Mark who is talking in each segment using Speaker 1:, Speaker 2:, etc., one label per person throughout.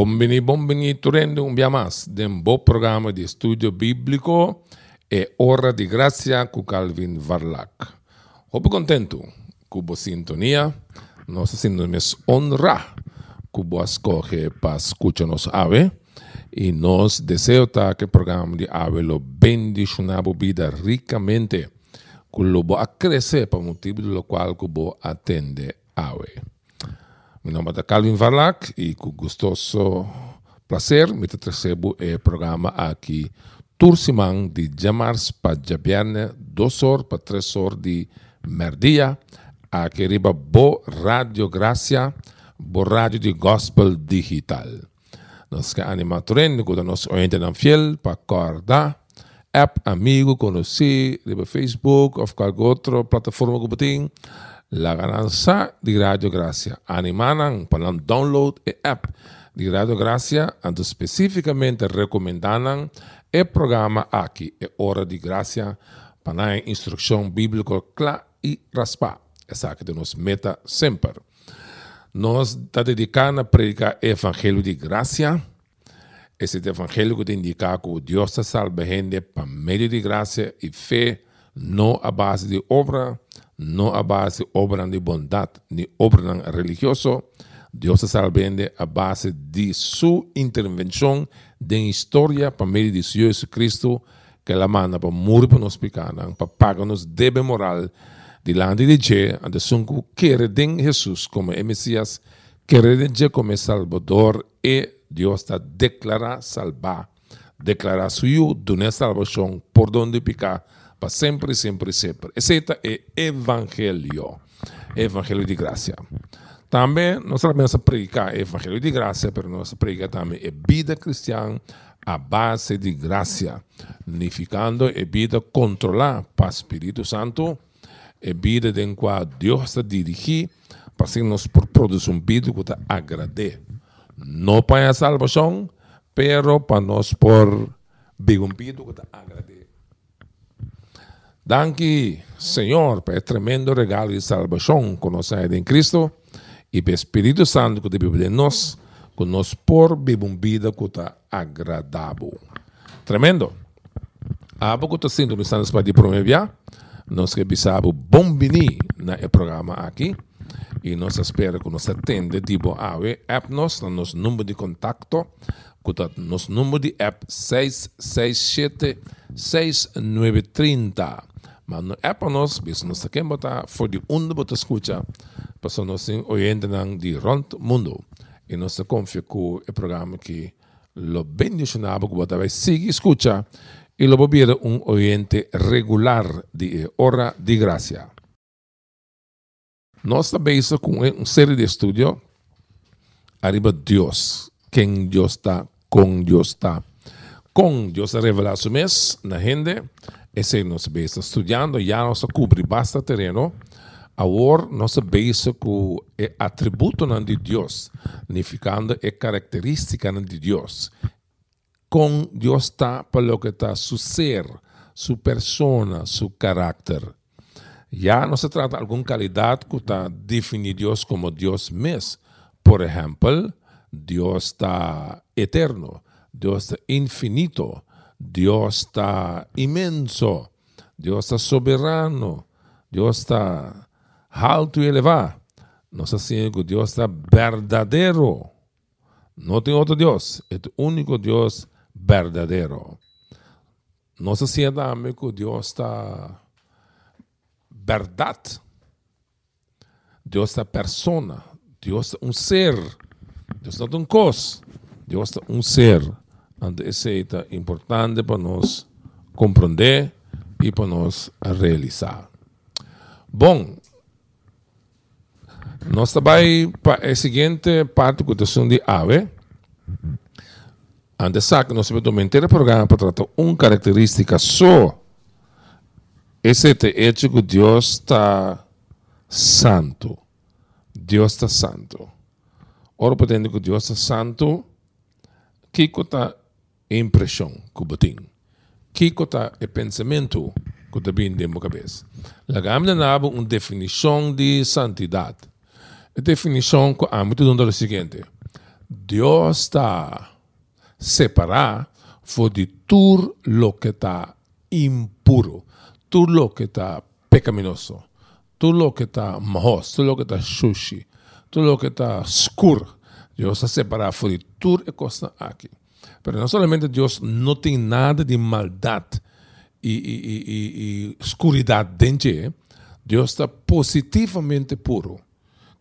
Speaker 1: Bombini, bombini, turendo un biamas del bo programma di studio biblico e ora di grazia con Calvin Varlac. Hope contento, cubo sintonia, nos sintonías honra, cubo escoge para escucharnos ave, y nos deseo ta que el programa de ave lo bendicionamos vida ricamente, cubo a crecer por motivo de lo cual cubo atende ave. Mi nome é Calvin Varlac e com gostoso prazer me recebo o programa aqui Tursimang de Jamars para Jabiane, para três horas de merdia, aqui riba Bo Radio Gracia, Bo Rádio de Gospel Digital. Nós que animatorem, quando nós orientamos fiel para acordar, app amigo, conhecer, riba Facebook ou qualquer outra plataforma que tem, la gananza de Radio Gracia. Animanan para download e app de Radio Gracia, ando especificamente recomendanan e programa aqui, e Hora de Gracia, para a instrução bíblica clara e raspa. Essa que nos meta sempre. Nós está dedicando a predicar Evangelho de Gracia. Esse Evangelho que indica que Deus salva gente por meio de graça e fé, não a base de obra, não a base obra de bondade, nem obra religiosa. Deus salvende a base de sua intervenção de história por meio de Jesus Cristo, que ela manda para morrer para nos pecados, para pagar nos deve moral, delante de Deus, ande sunku querer em Jesus como o Messias, querer de como Salvador, e Deus está declarar salvar, declarar suyo, donar salvação por donde picar, para sempre, sempre, sempre. Esse é Evangelho, Evangelho de graça. Também, nós sabemos predicar Evangelho de graça, mas nós predicar também a vida cristã a base de graça, unificando a vida controlada para o Espírito Santo, a vida em qual Deus está dirigindo, para que nós produzir um vida que agrade. Não para a salvação, mas para nós por viver um vida que agrade. Danke, Senhor, por tremendo regalo de salvação é em Cristo e pelo Espírito Santo que vive em nós, que nos por viver uma vida que está agradável. Tremendo. Abo que está sendo me para promover, nós que bisabo bom vini na programa aqui e nós espera que nos atende tipo ave app nós no nosso número de contato que está nosso número de app 667 6930 mas no app nós bis nós aqui botar for de onde botar escuta para nós oyente de rond mundo e nós confia que o programa que lo bendicionado que botar vai seguir escuta e lo volver un oyente regular de Hora de Gracia. Nós estamos com uma série de estudos arriba Deus, quem Deus está, com Deus está. Com Deus revela su mês na gente, esse nós estamos estudando, já nós cobre bastante terreno, agora nós estamos com o atributo de Deus, significando a característica de Deus. Com Deus está para lo que está su ser, su persona, su carácter. Já não se trata de alguma qualidade que está definir Deus como Deus mesmo. Por exemplo, Deus está eterno, Deus está infinito, Deus está imenso, Deus está soberano, Deus está alto e elevado. Assim que Deus está verdadeiro. Não tem outro Deus, é o único Deus verdadeiro. Nós assim que Deus está verdade. Deus é persona, Deus é um ser, Deus não é um coisa, Deus é um ser. Isso é importante para nós compreender e para nós realizar. Bom, nós também para a seguinte parte questão de ave. Antes que nós vamos aumentar o programa para tratar uma característica só esse é hecho que Deus está santo. Deus está santo. Ora, podendo que Deus está santo, que está impressão que eu tenho? Que está o pensamento que está vindo na minha cabeça? La gamla nabo uma definição de santidade. A definição que há muito é o seguinte. Deus está separar de tudo lo que está impuro, tudo lo que está pecaminoso, tudo lo que está mahos, tudo lo que está sushi, tudo lo que está escuro. Deus está separado de tudo e coisa aqui. Mas não somente Deus não tem nada de maldade e, e, e, e escuridade dentro, Deus está positivamente puro.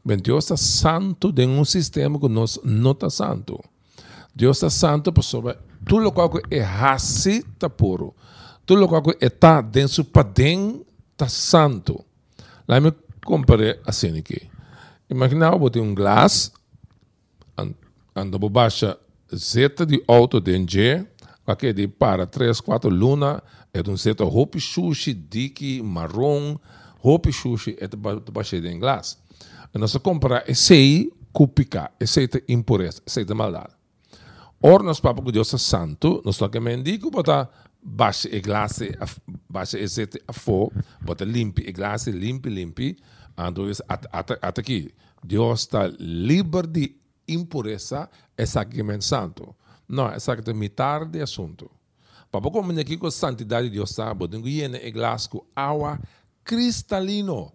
Speaker 1: Mas Deus está santo em um sistema que nós não está santo. Deus está santo por sobre tudo o qual é raci está puro. Tudo o qual está dentro padrão está santo. Lá me comparei assim aqui. Imagina eu botei um glass, ando por baixo zeta de alto dentro, aqui de para três, quatro luna, é um zeta roupa sushi, dique, marrom, roupa sushi, é de baixo de. E nós comprar esse cupica, esse impureza, esse maldade. Ora, nós papo que Deus é santo, nós toca mendigo, botar baixa e glace, baixa e zeta a fogo, bota limpe e glace, limpe, limpe, ando até aqui. Deus está livre de impureza, é sacramento santo. Não, é sacramento metade de assunto. Para como aqui com a santidade de Deus e glace com água cristalino.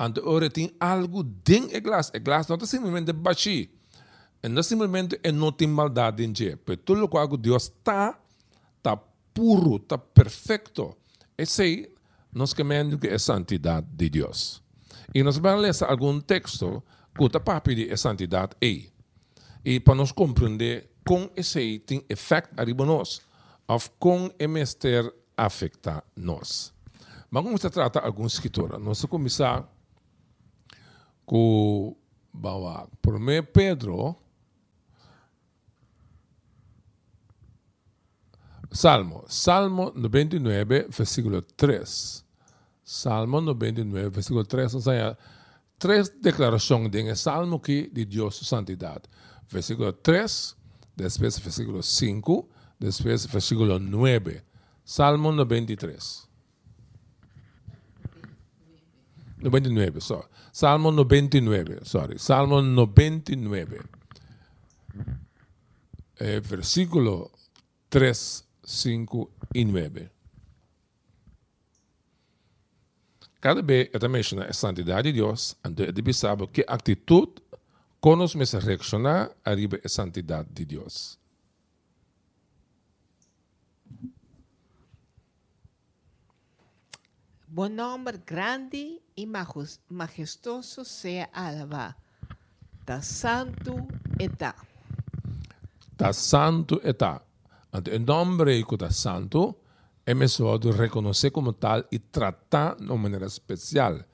Speaker 1: Ante ora tem algo dentro do glass. O glass não é simplesmente baixo. Não é simplesmente é não tem maldade em dia. Mas tudo o que Deus está, está puro, está perfeito. Esse aí, nós queremos que é santidade de Deus. E nós vamos ler algum texto que está pedir a santidade aí. E para nós compreender como esse aí tem efeito arriba nós, ou como é afeta nós. Mas vamos tratar alguns escritores. Nós vamos começar com bawa Primeiro Pedro Salmo, Salmo 99, versículo 3. Salmo 99, versículo 3, ou seja, três declarações de Salmo aqui de Deus santidade. Versículo 3, depois versículo 5, depois versículo 9. Salmo 93. 99, sorry. Salmo 99, sorry. Salmo 99. Eh, versículo 3, 5 e 9. Cada vez eu menciona a santidade de Deus, então deve saber que atitude conosco me reaccionar a santidade de Deus.
Speaker 2: Buen nombre grande y majestuoso sea alabado. Da santo está.
Speaker 1: Da santo está. Ante o nome que da santo é de reconhecer como tal e tratar de uma maneira especial.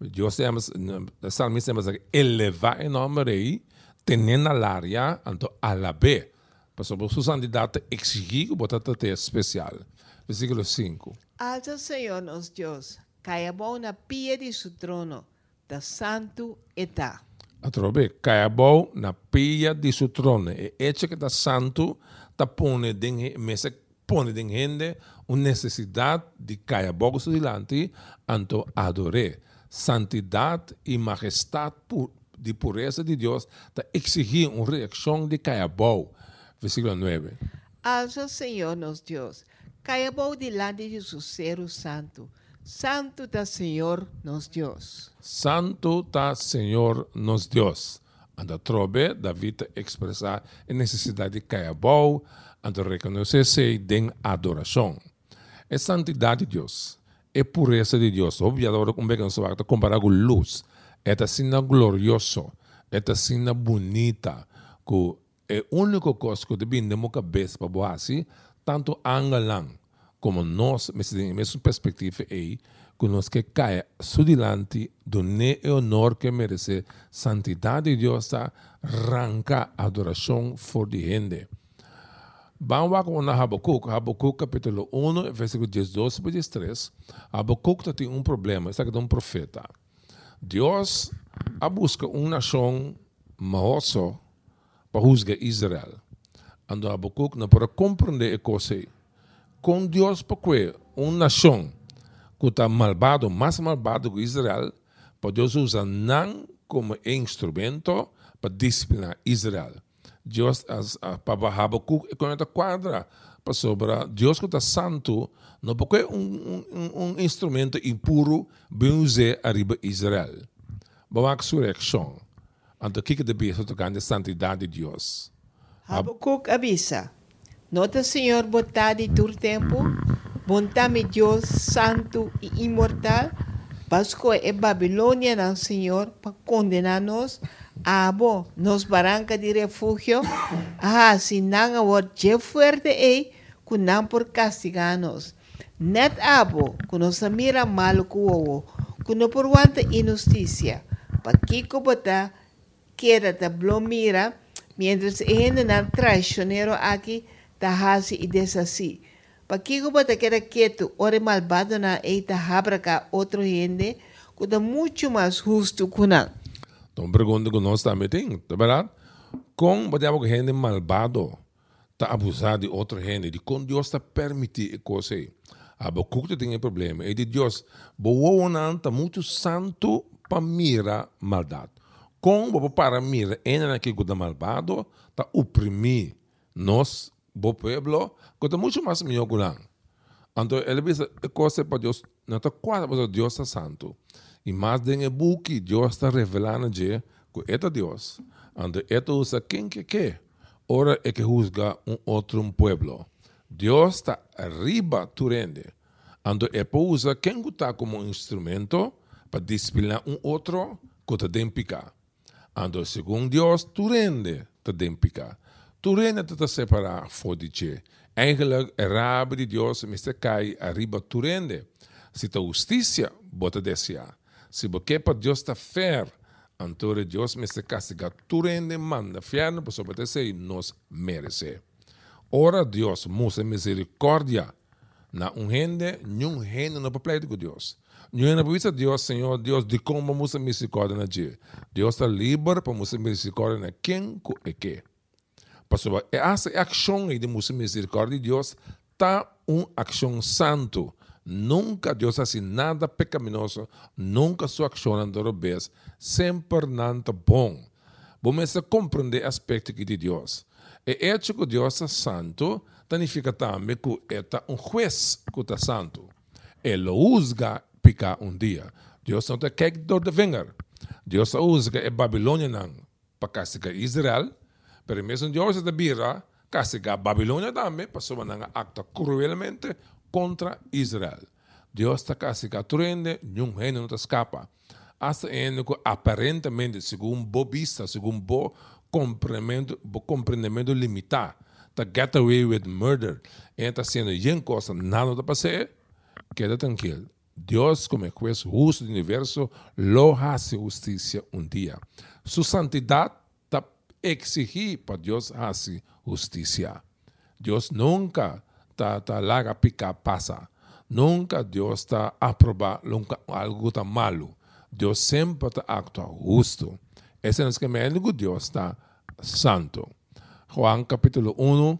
Speaker 1: Deus temos, o salmista temos que elevar o nome rei, tendo a área, então alaber. Para sua santidade exigir que botar especial. Versículo 5.
Speaker 2: Alza Senhor nos Deus, caia bom na pia de seu trono, da santo está.
Speaker 1: Atrobe, caia bom na pia de seu trono. E hecho que da santo, ta pone den mesa pone den gente uma necessidade de caia bom dilante, anto adore. Santidade e majestade de pureza de Deus, ta exigir uma reação de caia bom. Versículo 9.
Speaker 2: Alza Senhor nos Deus, Caiabou delante de su ser santo. Santo está Senhor nos Deus.
Speaker 1: Santo está Senhor nos Deus. Anda trobe, David expressar a necessidade de Caiabou, anda reconhecer-se em adoração. É santidade de Deus, é pureza de Deus. Obviamente, como é se vai comparar com luz. É assim glorioso, é assim bonita, que é a única coisa que devemos cabeça para boa tanto angalang como nós, em mesma perspectiva aí, que nós que caia sudilante do ne honor que merece, santidade de Deus arranca adoração for de gente. Vamos com na Habacuc, Habacuc capítulo 1, versículo 12 e 13. Habacuc tem um problema, está aqui um profeta. Deus a busca uma nação maoso para juzgar Israel ando Habacuc não pode compreender a coisa com Deus porque uma nação que está malvado, mais malvado que Israel, para Deus usar não como instrumento para disciplinar Israel. Para Habacuc é quando quadra para sobra Deus que está santo não porque um, um, um instrumento impuro bem usado arriba Israel. Vamos a ressurreição. Então, o que deve ser tocando a santidade de Deus?
Speaker 2: Habacuc avisa. Nota, Senhor, botado de tu tempo, bontame Deus santo e imortal, Pasco é Babilônia, não, Senhor, para condenar-nos abo nos barranca de refugio, ah, si nang award je fuerte e, kunang por castiganos. Net abo, kuno sa mira malo kuwo, kuno por wanta injusticia. Pakiko bota, queda ta blomira, mientras ene nan traicionero aqui, ta hasi y desasí. Pakiko bota queda quieto, ore malvado na e ta habraka outro gente, kuda mucho mais justo kunang.
Speaker 1: Então pergunta que nós também tem, tá verdade? Com batemos que gente malvado está abusando de outra gente, de com Deus está permitir coisa aí. Abacuque tem problema, e de Deus, boa está muito santo para mira maldade. Com boa para mira, ainda naquele que malvado, está oprimir nós, o povo, que está muito mais melhor que lá. Então, ele diz, coisa para Deus, não está quase para Deus está santo. E mais de um buque, Deus está revelando que é Deus. Ando esto usa quem que quer. Ora é que juzga um outro pueblo. Deus está arriba tu rende. É para usar quem está como instrumento para disciplinar um outro que te dempica. Ando segundo Deus tu rende te dempica. Tu rende te separar fodice. Eigenlijk rabe de Deus me se cai arriba tu rende. Se te justiça, bota desejar. Se para Deus está fair, então Deus me se castiga tudo em demanda, fiarno para obedecer nos merece. Ora Deus, musa misericórdia, na um rende, nenhum rende não pode com Deus. Nenhum não pode Deus, Senhor, Deus, de como musa misericórdia na dia. Deus está livre para musa misericórdia na quem é que. Pastor, essa ação de misericórdia de Deus está uma ação santo. Nunca Deus hace nada pecaminoso, nunca sua ação do revés, sempre nada bom. Vamos compreender aspecto de Deus. E hecho que Deus é santo, significa também que é um juez que é santo. Ele usa picar um dia. Deus não tem que dor de vengar. Deus usa a Babilônia para castigar Israel, mas mesmo Deus é bira castigar Babilônia também, para someter acta cruelmente contra Israel. Deus está castigando, nenhum reino não escapa. Hasta que aparentemente, segundo bobista, segundo bo compreendimento, bo compreendimento limitado, está get away with murder, e está sendo uma coisa, nada está passando, queda tranquilo. Deus, como é juez justo do universo, lo hace justiça um dia. Sua santidade exigir para Deus hacer justiça. Deus nunca está tá larga picar passa. Nunca Deus está aprovar algo tão malo. Deus sempre está actua justo. Esse é o esquema que Deus está santo. Juan capítulo 1,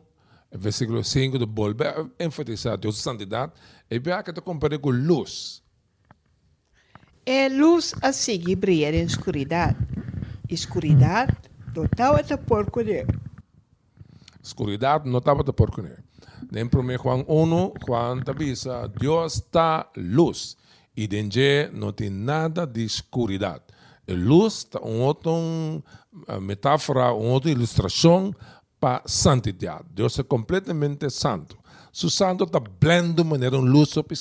Speaker 1: versículo 5, de volver a enfatizar Deus santidade e ver que está comparado com luz.
Speaker 2: É luz a seguir brilhar em escuridade. Escuridade não estava por colher.
Speaker 1: Escuridade não estava por colher. En 1 Juan 1, Juan avisa, Dios está luz y de no tiene nada de oscuridad. El luz está una otra metáfora, una otra ilustración para santidad. Dios es completamente santo. Su santo está blendo de maneira um luz sobre.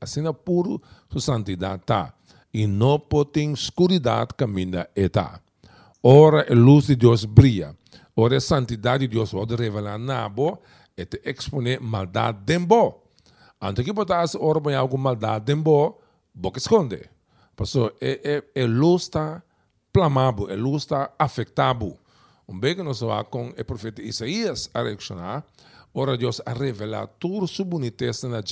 Speaker 1: Assim é puro sua santidade está. E não pode escuridade caminha está. Ora a luz de Deus brilha. Ora a santidade de Deus pode revelar na boa et expone maldade dembo. Antes que botasse ora para alguma maldade dembo, boca esconde. Passou, é, é, é luz está plamado, é luz está afetado. Um bem que nós vamos com o profeta Isaías a reaccionar, ora Deus a revelar toda sua boniteza na.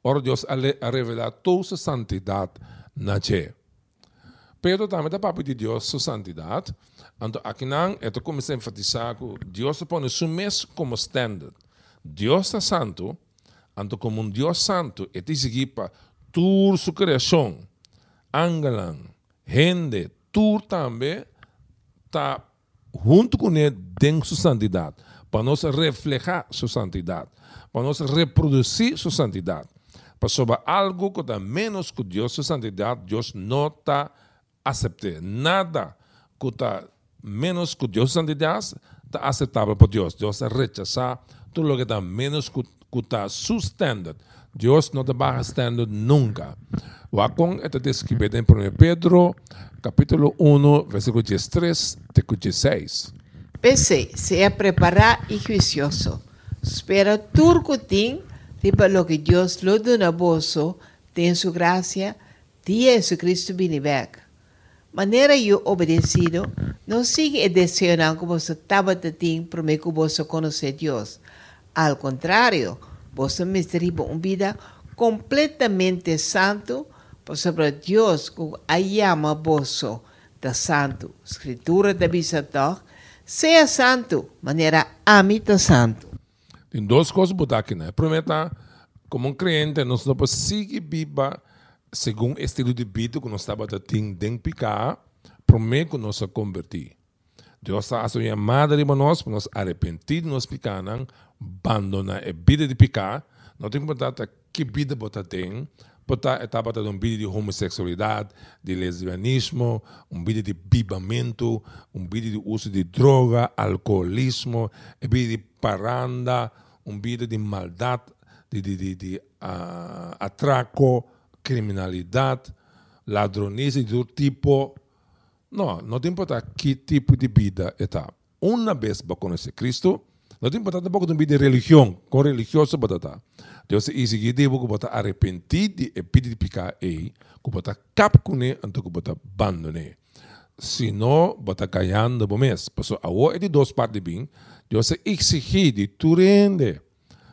Speaker 1: Ora Deus a revelar toda sua santidade na dia. Pedro também está para pedir Deus sua santidade. Então, aqui não, eu comecei a enfatizar que Deus põe o mesmo como standard. Deus está santo, ando como um Deus santo, e te seguir para toda sua criação, angelan, gente, tu também está junto com ele, tem sua santidade, para nós reflejar sua santidade, para nós reproduzir sua santidade. Para sobre algo que está menos que Deus, sua santidade, Deus não está aceitando. Nada que está menos que Deus, santidade, está aceitável para Deus. Deus rechaza tudo o que está menos que está su standard. Deus não te baja standard nunca. Wacon está descrito em 1 Pedro, capítulo 1, versículo 13 até 16.
Speaker 2: Pese, sea preparado y juicioso. Espera turcutín, tipo lo que Dios lo da a bolso, de su gracia, dia Jesucristo viene back. Maneira eu obedecido, não el deseo como você estava ti, para que você conhecer Deus. Al contrário, você me uma vida completamente santo, sobre Deus que ayama vosso da santo. Escritura da Bisató, seja santo, maneira amita santo.
Speaker 1: Tem duas coisas botar aqui, né? Primeiro, como um crente, nós não podemos seguir Bíblia segundo estilo de vida que nós estamos tendo picar, primeiro que nós convertir. Deus está a sua chamada de nós, para nós arrepentir de nós picanan, abandonar a vida de picar, não tem que que vida botar tem, botar etapa de um vídeo de homossexualidade, de lesbianismo, um vídeo de bibamento, um vídeo de uso de droga, alcoolismo, um vídeo de paranda, um vídeo de maldade, de, de, de, de uh, atraco, criminalidade, ladronice de todo tipo. Não, não tem importa que tipo de vida está. Uma vez para conhecer Cristo, não tem importa tampoco de vida de religião, com religioso para estar. Deus é isso que devo que bota arrepentir de pedir de picar e que bota cap com ele antes que bota abandonar. Se não, bota ganhando bom mês. Porque a é de duas partes bem. Deus é exigir de tu rende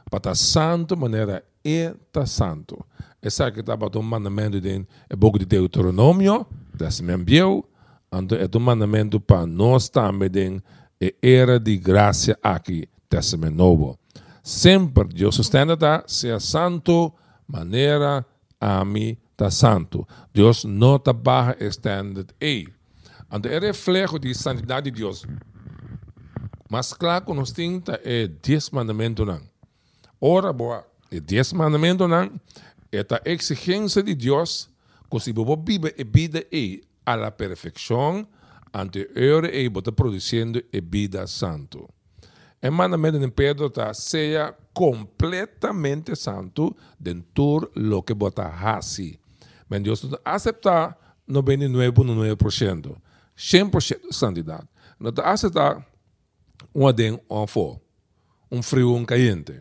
Speaker 1: para estar santo maneira estar santo. Essa que estava um mandamento de é pouco de Deuteronômio, das me enviou, então é um mandamento para nós também, é era de graça aqui, Testamento Novo. Sempre Deus sustenta, seja santo, maneira a mim está santo. Deus não está barra standard aí. Então é reflexo de santidade de Deus. Mas claro que nós temos é dez mandamentos não. Ora, boa, é dez mandamentos não. É a exigência de Deus que se você vive vida aí a la perfeição, ante ele e está produzindo a vida santo. El mandamento de Pedro está seja completamente santo dentro lo que bota hasi. Mas Deus aceitar 99,9%. 100% santidade. Não aceitar um adem um fo, um frio, um caliente.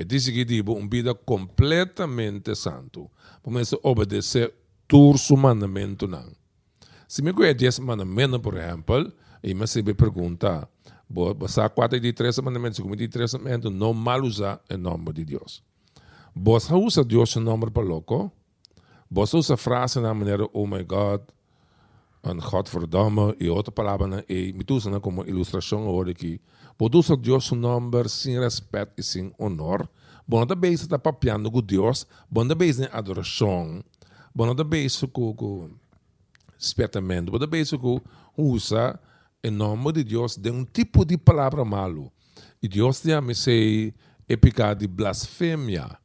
Speaker 1: É disso que digo, uma vida completamente santo. Começa a obedecer todos os mandamentos. Se me conhece esse mandamento, por exemplo, e me se pergunta, Você quatro de três mandamentos, como de três mandamentos, não mal usar o nome de Deus. Você usa Deus o nome para louco. Você usa frase na maneira, oh my God, en Godverdomme, e outra palavra, e me usa como ilustração hoje aqui. Usa Deus o nome sem respeito e sem honor. Bom, da vez está papiando com Deus, bom da vez adoração, bom da vez com espertamento, bom da vez com usa em nome de Deus, de um tipo de palavra malo. E Deus chama se é pecado de blasfêmia.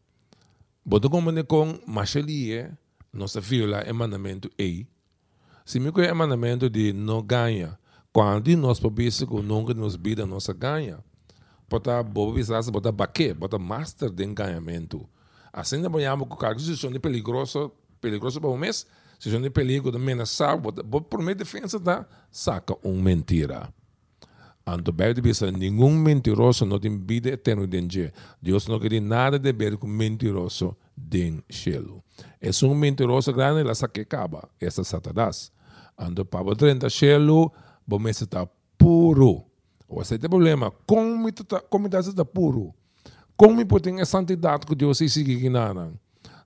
Speaker 1: Boto como com machelie, nossa viola é mandamento ei. Se me é mandamento de não ganha, quando nós pobres com nunca nos vida nossa ganha. Bota bobis as bota baque, bota master de ganhamento. Assim não podemos com cargos se são perigoso, perigoso para o mês, se de perigo de ameaçar, por meio de defesa da saca uma mentira. Anto de vista, nenhum mentiroso não tem vida eterna dentro Deus não quer nada de ver com mentiroso dentro. É um mentiroso grande, la saque acaba. Essa é Satanás. Anto para 30 cielo, bom está puro. Ou é o problema. Como está puro? Como pode ter a santidade que Deus se sigue nada?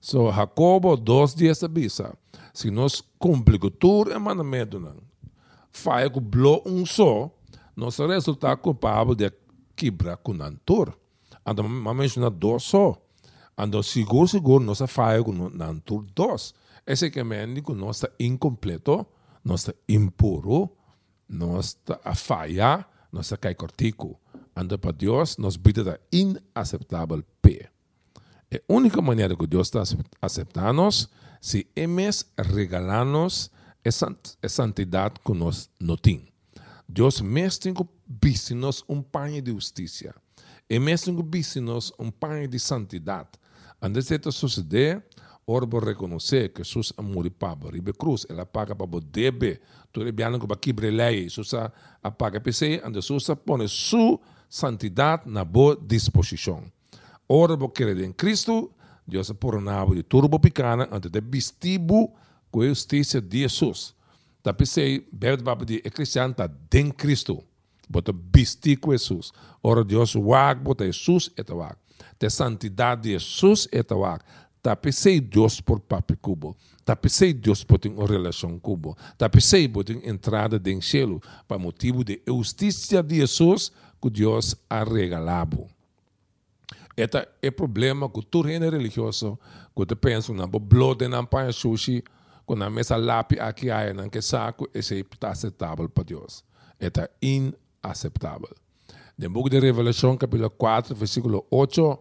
Speaker 1: So, Jacobo, dois dias avisa. Se nós cumprimos todo o mandamento, faz com bló um só, nós resulta culpável de quebrar com o antor. Então, mas menciona dois só. Então, seguro, seguro, nós faz com o antor dois. Esse que é que nós está incompleto, nós está impuro, está a falhar, nós cai cortico. Anda para Deus, nos bida da inaceitável pé. É a única maneira que Deus está aceitando se emes regalarnos essa, essa santidade que nós não temos. Deus mesmo nos um pão de justiça. E mesmo nos um pão de santidade. Antes de suceder, orbo reconhecer que Jesus amor para ribe cruz, ela paga para o debe, tu é biano que kibre lei, Jesus apaga PC, ande Jesus põe sua santidade na boa disposição. Ora, bo crer em Cristo, Deus poronava de turbo picana ante de vestibu com justiça de Jesus. Da pensei, bebe baba de cristiano está em Cristo. Bota vestir com Jesus. Ora, Deus wag, bota Jesus et wag. De santidade de Jesus et wag. Da pensei Deus por papi cubo. Da pensei Deus por uma relação cubo. Da pensei por ter entrada dentro cielo para motivo de justiça de Jesus que Deus ha regalado. Eta é problema que tu reino religioso, que tu pensa na blood na panha sushi, que na mesa lápis aqui aí, na que saco, esse está aceitável para Deus. Eta inaceitável. No book de Revelação, capítulo 4, versículo 8,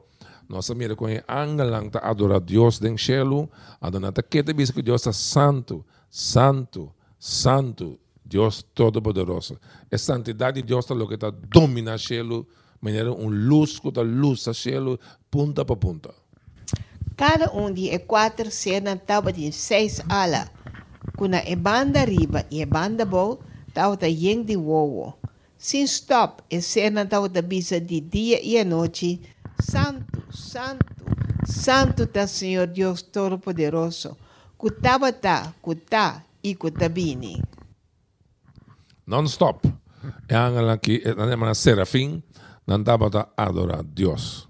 Speaker 1: nós mira com angelang ta adorar Deus den cielo, adona ta que te que Deus é santo, santo, santo, Deus todo-poderoso. A santidade de Deus é o que está domina o cielo, maneira um luz que luz a cielo punta para punta.
Speaker 2: Cada um de quatro cenas estava de seis ala. Kuna e banda riba e banda bo estava da yeng de wowo. Sin stop, e cena estava da bisa de dia e noite. Santo, santo, santo tá Senhor Deus Todo-Poderoso. Kutaba tá, kutá e kutabini.
Speaker 1: Non-stop. Anche aqui, é serafim, não dava para adorar Deus.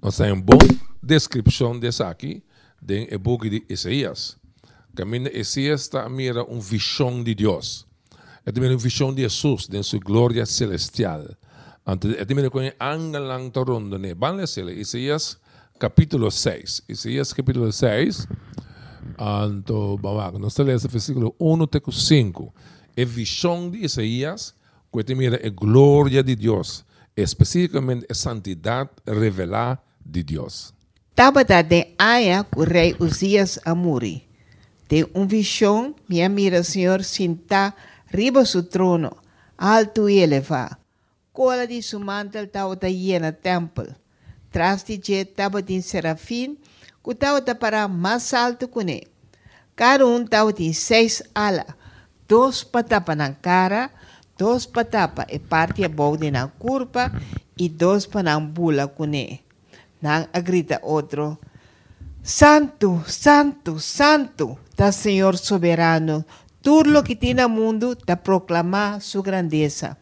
Speaker 1: Nós temos uma boa descrição dessa aqui, em o book de Isaías. Caminho Isaías está a mira uma visão de Deus. É também uma visão de Jesus, de sua glória celestial. É também com angelang torondo, né? Vale ser Isaías capítulo 6. Isaías capítulo 6. Anto, vamos nós lemos o versículo 1 até 5. É visão de Isaías, que mira a glória de Deus especificamente a santidade revelada de Deus.
Speaker 2: Tabata de que o rei Uzias amuri. De um visão, minha mira Senhor sinta riba su trono, alto e elevado. Cola de mantel estava llena templo. Tras de jet estava de serafim, que estava para mais alto ele. Cada um de seis alas, dois para na cara, dos patapa e parte a bode na curva e dos panambula kune. Nang agrita outro, Santo, Santo, Santo, da Senhor soberano, tudo que tem no mundo da proclamar sua grandeza.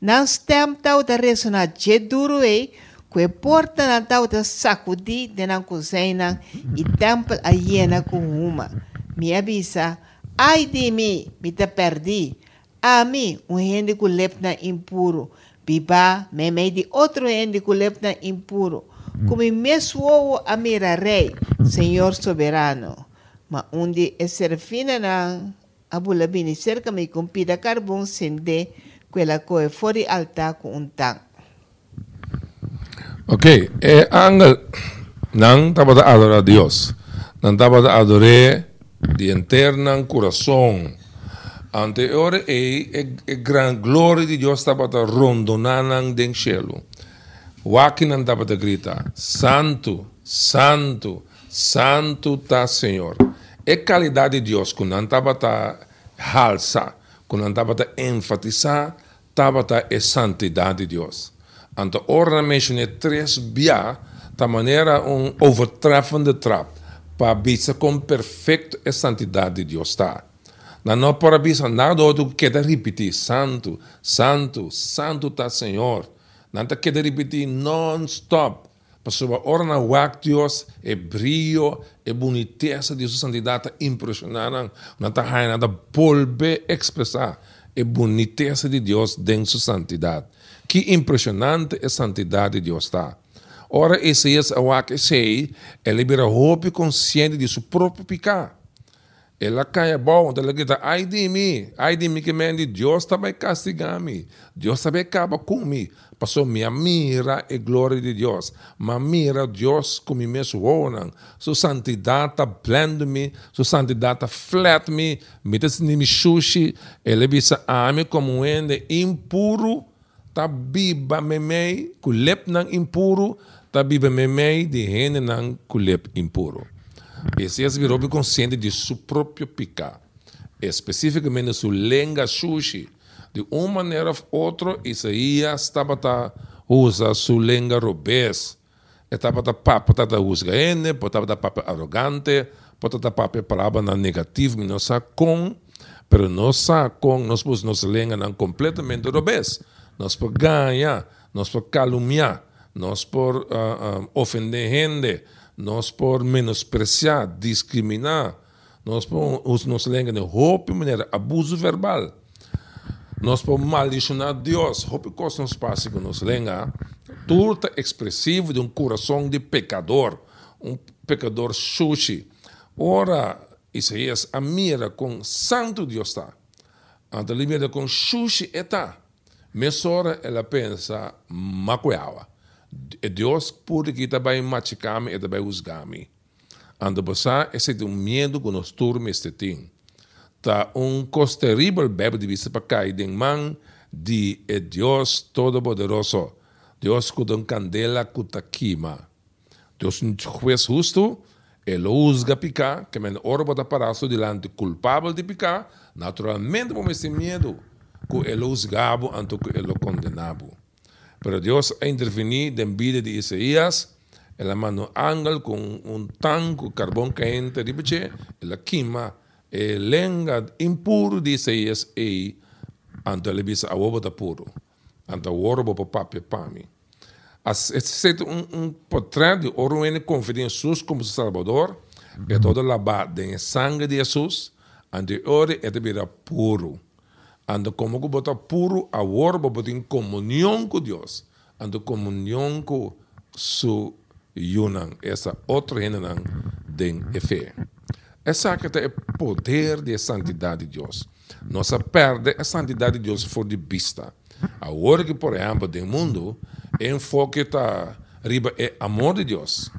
Speaker 2: Não tem tal da ressonar de duro e que porta na tal da sacudi de na cozinha e templo a hiena com uma. Me avisa, ai de mim, me te perdi. Ami, um rende que lepna impuro. Biba, meme de outro rende que lepna impuro. Como mesmo a mira rei, Senhor soberano. Ma onde é serfina na abulabini cerca me compida carbon sende quella coe fuori alta com um tang.
Speaker 1: Ok, é angel não estava a adorar a Deus, não estava a adorar de interno coração Ante ora e, e, e gran gloria di Dio stava rondonando den cielo. Wakin andava a gritar, Santo, Santo, Santo tá Senhor. E qualidade de Deus, quando andava a halsa, quando andava a enfatizar, estava a santidade de Deus. Ante ora mencionei três bia, da maneira um overtreffende trap, para ver com perfeito a santidade de Deus está. Não para bisa nada outro que queda repetir santo, santo, santo tá Senhor. Nada queda repetir non-stop. Pessoa ora na wak Deus é brilho, é boniteza de sua santidade impressionante. Não está nada polbe expressar a boniteza de Deus dentro de santidade. Que impressionante a santidade de Deus está. Ora, esse é o que sei, é liberar roupa consciente de seu próprio pecado. ela cai bom, ela grita, ai de mim, ai de mim que me Deus vai castigar-me, Deus vai acabar comigo. Passou minha mira e glória de Deus, mas mira Deus como me suonam, sua santidade blende-me, sua santidade flat-me, me. Me sushi, ele visa a mim como ende impuro, tá biba me mei, kulep nang impuro, tá biba me mei de rene nang kulep impuro. Isaías virou consciente de seu próprio pecado, especificamente sua lenga sushi. De uma maneira ou outra, Isaías estava a usar sua lenga robês. Estava a papo, estava a usar ele, estava a papo arrogante, estava a papo palavra negativo, não sabe com, mas não sabe com, nós pus nossa não completamente robês. Nós por ganhar, nós por caluniar, nós por uh, uh, ofender gente, nós por menospreciar, discriminar, nós por nos lenga de roupa maneira abuso verbal, nós por maldicionar Deus, roupa coisa nos passa que nos lenga, turta expressivo de um coração de pecador, um pecador sushi. Ora, Isaías a mira com santo Deus está, ante mira com sushi está, mesora ela pensa macuiava. Deus pode que também machucar-me e também usar-me. Ando passar, esse é um medo que nós turma este tem. Tá um costo terrível bebe de vista para cair de mão de Deus Todo-Poderoso. Deus que um candela que tá queima. Deus um juiz justo, ele usa picar, que men orba da paraço delante culpável de picar, naturalmente vamos ter medo que ele usgabo anto que ele condenabo. Pero Dios ha intervenido en vida de Isaías, la mano ángel con un tanque carbón caliente de peche, la quima, el lenga impuro de Isaías e ante le bisa awobo da puro, ante worbo pa papi pami. É um, um portrait de confia em Jesus como Salvador, é toda lavada em sangue de Jesus, ante ore é de vida puro. Ando como que bota puro a worba bota em comunhão com Deus. Ando comunhão com su yunan, essa outra renan den fé. Essa que é poder de santidade de Deus. Nossa perde a santidade de Deus for de vista. A hora que, por exemplo, do mundo, enfoque está riba é amor de Deus.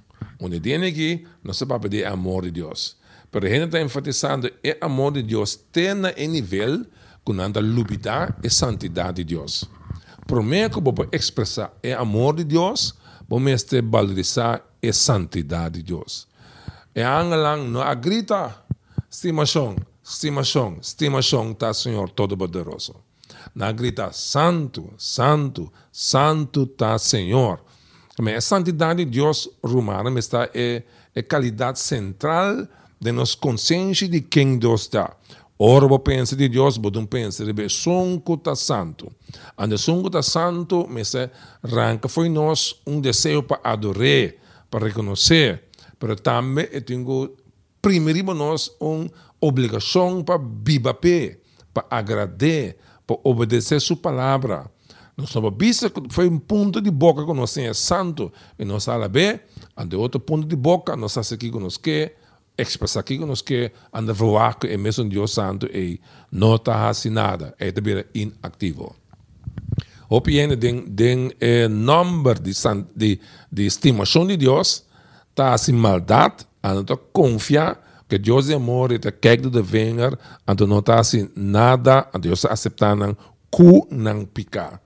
Speaker 1: Onde tem aqui, nossa papel de amor de Deus. Pero a gente está enfatizando é amor de Deus tem em nível com anda lubida e santidade de Deus. Primeiro que vou expressar é amor de Deus, vamos este valorizar a santidade de Deus. E angelang não agrita, estimação, estimação, estimação tá Senhor Todo-Poderoso. Na grita santo, santo, santo tá Senhor. A santidade de Deus romana está é, é qualidade central de nossa consciência de quem Deus está. Ora vou pensar de Deus, vou pensar de sonco tá santo. Ande sonco tá santo, mas arranca foi nós um desejo para adorar, para reconhecer, mas também eu tenho primeiro nós uma obrigação para viver, para agradar, para obedecer sua palavra. Nós somos vista foi um ponto de boca que nós é santo e nós fala bem, ande outro ponto de boca nós faz aqui que nós quer expressar aqui nos que anda voar que é mesmo Deus Santo e não está assim nada, é também inativo. Opiene den, den eh, de, de, de estimação de Deus está assim maldade, anda confiar que Deus é amor e te quer de vencer, anda não está assim nada, Deus aceitar cu não picar.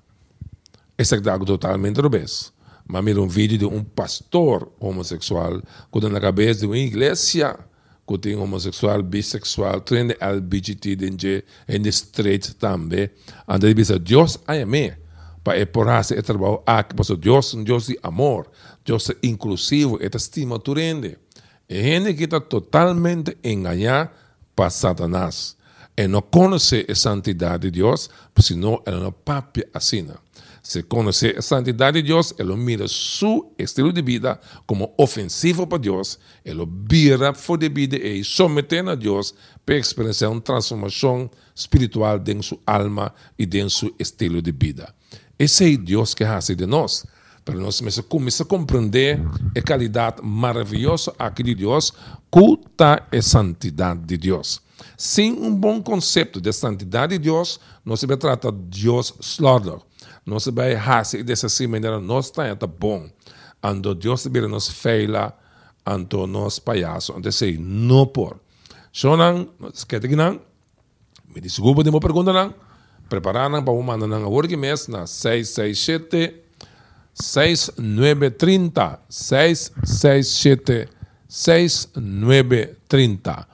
Speaker 1: Esse é algo totalmente revés mas mira um vídeo de um pastor homossexual que na cabeça de uma igreja que tem homossexual, bissexual, tem LGBT, tem em straight também. Anda ele diz, Deus ama para é por esse trabalho aqui, porque Deus é um Deus de amor, Deus é inclusivo, é estima tu rende. E gente que está totalmente enganada para Satanás. E não conhece a santidade de Deus, senão ela não papi assina. Se conoce a santidade de Deus, ele mira seu estilo de vida como ofensivo para Deus, ele vira fora de vida e somete a Deus para experienciar uma transformação espiritual dentro de sua alma e dentro de seu estilo de vida. Esse é Deus que faz de nós. Para nós começar a compreender a qualidade maravilhosa aqui de Deus, culta a santidade de Deus. Sem um bom conceito de santidade de Deus, não se vai tratar Deus slaughter. Não se vai fazer dessa assim maneira, nós está bom. Ando Deus vira nos feila, ando nos palhaço. Ando sei, não por. Sonan, skete ginang, me desculpa de uma pergunta não. Prepararam para uma mandar na work mês na 667 6930 667 6930